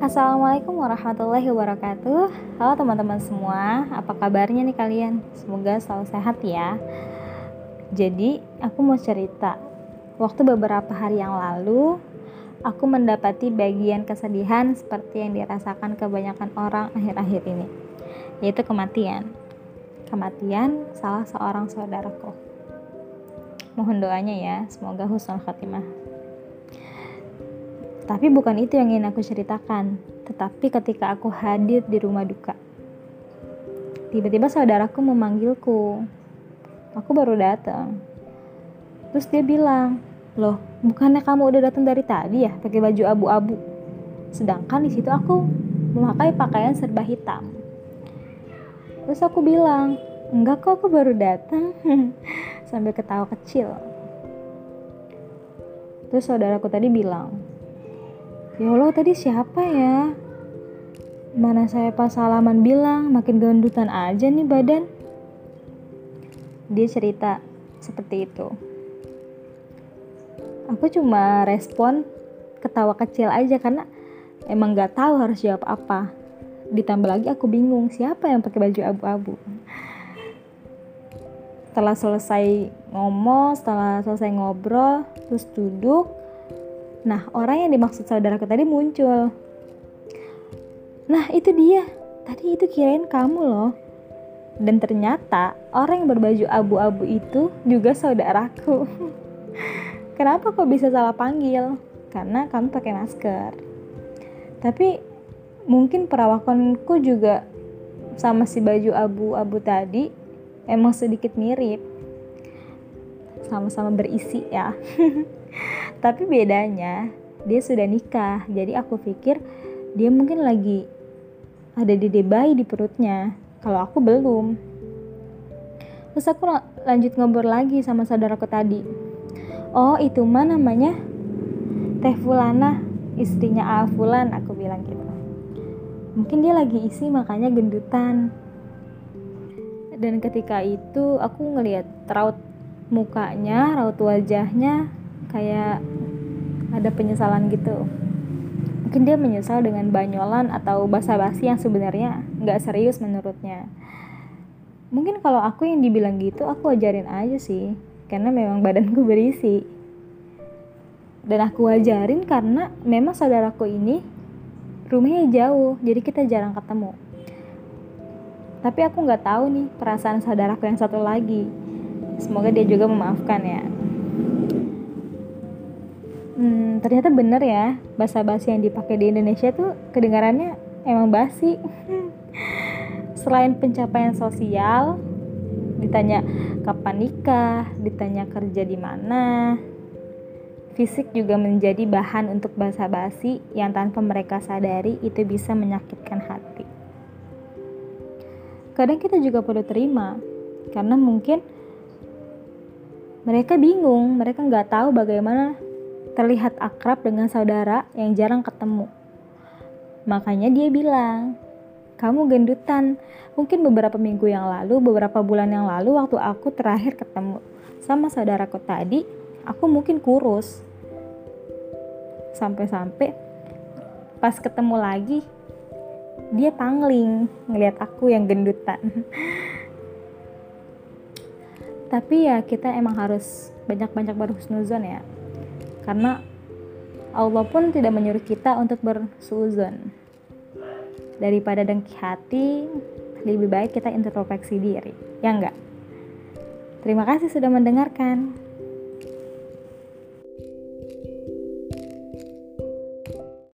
Assalamualaikum warahmatullahi wabarakatuh. Halo teman-teman semua Apa kabarnya nih kalian? Semoga selalu sehat ya. Jadi aku mau cerita. Waktu beberapa hari yang lalu Aku mendapati bagian kesedihan Seperti yang dirasakan kebanyakan orang akhir-akhir ini Yaitu kematian. Kematian salah seorang saudaraku Mohon doanya ya Semoga husnul khatimah tapi bukan itu yang ingin aku ceritakan, tetapi ketika aku hadir di rumah duka. Tiba-tiba saudaraku memanggilku. Aku baru datang. Terus dia bilang, "Loh, bukannya kamu udah datang dari tadi ya pakai baju abu-abu?" Sedangkan di situ aku memakai pakaian serba hitam. Terus aku bilang, "Enggak kok, aku baru datang." Sambil ketawa kecil. Terus saudaraku tadi bilang, Ya Allah tadi siapa ya? Mana saya pas salaman bilang makin gendutan aja nih badan. Dia cerita seperti itu. Aku cuma respon ketawa kecil aja karena emang gak tahu harus jawab apa. Ditambah lagi aku bingung siapa yang pakai baju abu-abu. Setelah selesai ngomong, setelah selesai ngobrol, terus duduk, Nah, orang yang dimaksud saudaraku tadi muncul. Nah, itu dia. Tadi itu kirain kamu loh. Dan ternyata orang yang berbaju abu-abu itu juga saudaraku. Kenapa kok bisa salah panggil? Karena kamu pakai masker. Tapi mungkin perawakanku juga sama si baju abu-abu tadi emang sedikit mirip. Sama-sama berisi ya. Tapi bedanya dia sudah nikah, jadi aku pikir dia mungkin lagi ada dede bayi di perutnya. Kalau aku belum. Terus aku lanjut ngobrol lagi sama saudaraku tadi. Oh itu mah namanya Teh Fulana, istrinya A Fulan, aku bilang gitu. Mungkin dia lagi isi makanya gendutan. Dan ketika itu aku ngelihat raut mukanya, raut wajahnya kayak ada penyesalan gitu. Mungkin dia menyesal dengan banyolan atau basa-basi yang sebenarnya nggak serius menurutnya. Mungkin kalau aku yang dibilang gitu aku wajarin aja sih karena memang badanku berisi. Dan aku wajarin karena memang saudaraku ini rumahnya jauh jadi kita jarang ketemu tapi aku nggak tahu nih perasaan saudaraku yang satu lagi semoga dia juga memaafkan ya Hmm, ternyata bener ya bahasa basi yang dipakai di Indonesia tuh kedengarannya emang basi. Selain pencapaian sosial, ditanya kapan nikah, ditanya kerja di mana, fisik juga menjadi bahan untuk bahasa basi yang tanpa mereka sadari itu bisa menyakitkan hati. Kadang kita juga perlu terima, karena mungkin mereka bingung, mereka nggak tahu bagaimana terlihat akrab dengan saudara yang jarang ketemu. Makanya dia bilang, kamu gendutan. Mungkin beberapa minggu yang lalu, beberapa bulan yang lalu waktu aku terakhir ketemu sama saudaraku tadi, aku mungkin kurus. Sampai-sampai pas ketemu lagi, dia pangling ngelihat aku yang gendutan. Tapi ya kita emang harus banyak-banyak berhusnuzon ya. Karena Allah pun tidak menyuruh kita untuk bersuzon daripada dengki hati lebih baik kita introspeksi diri. Ya enggak? Terima kasih sudah mendengarkan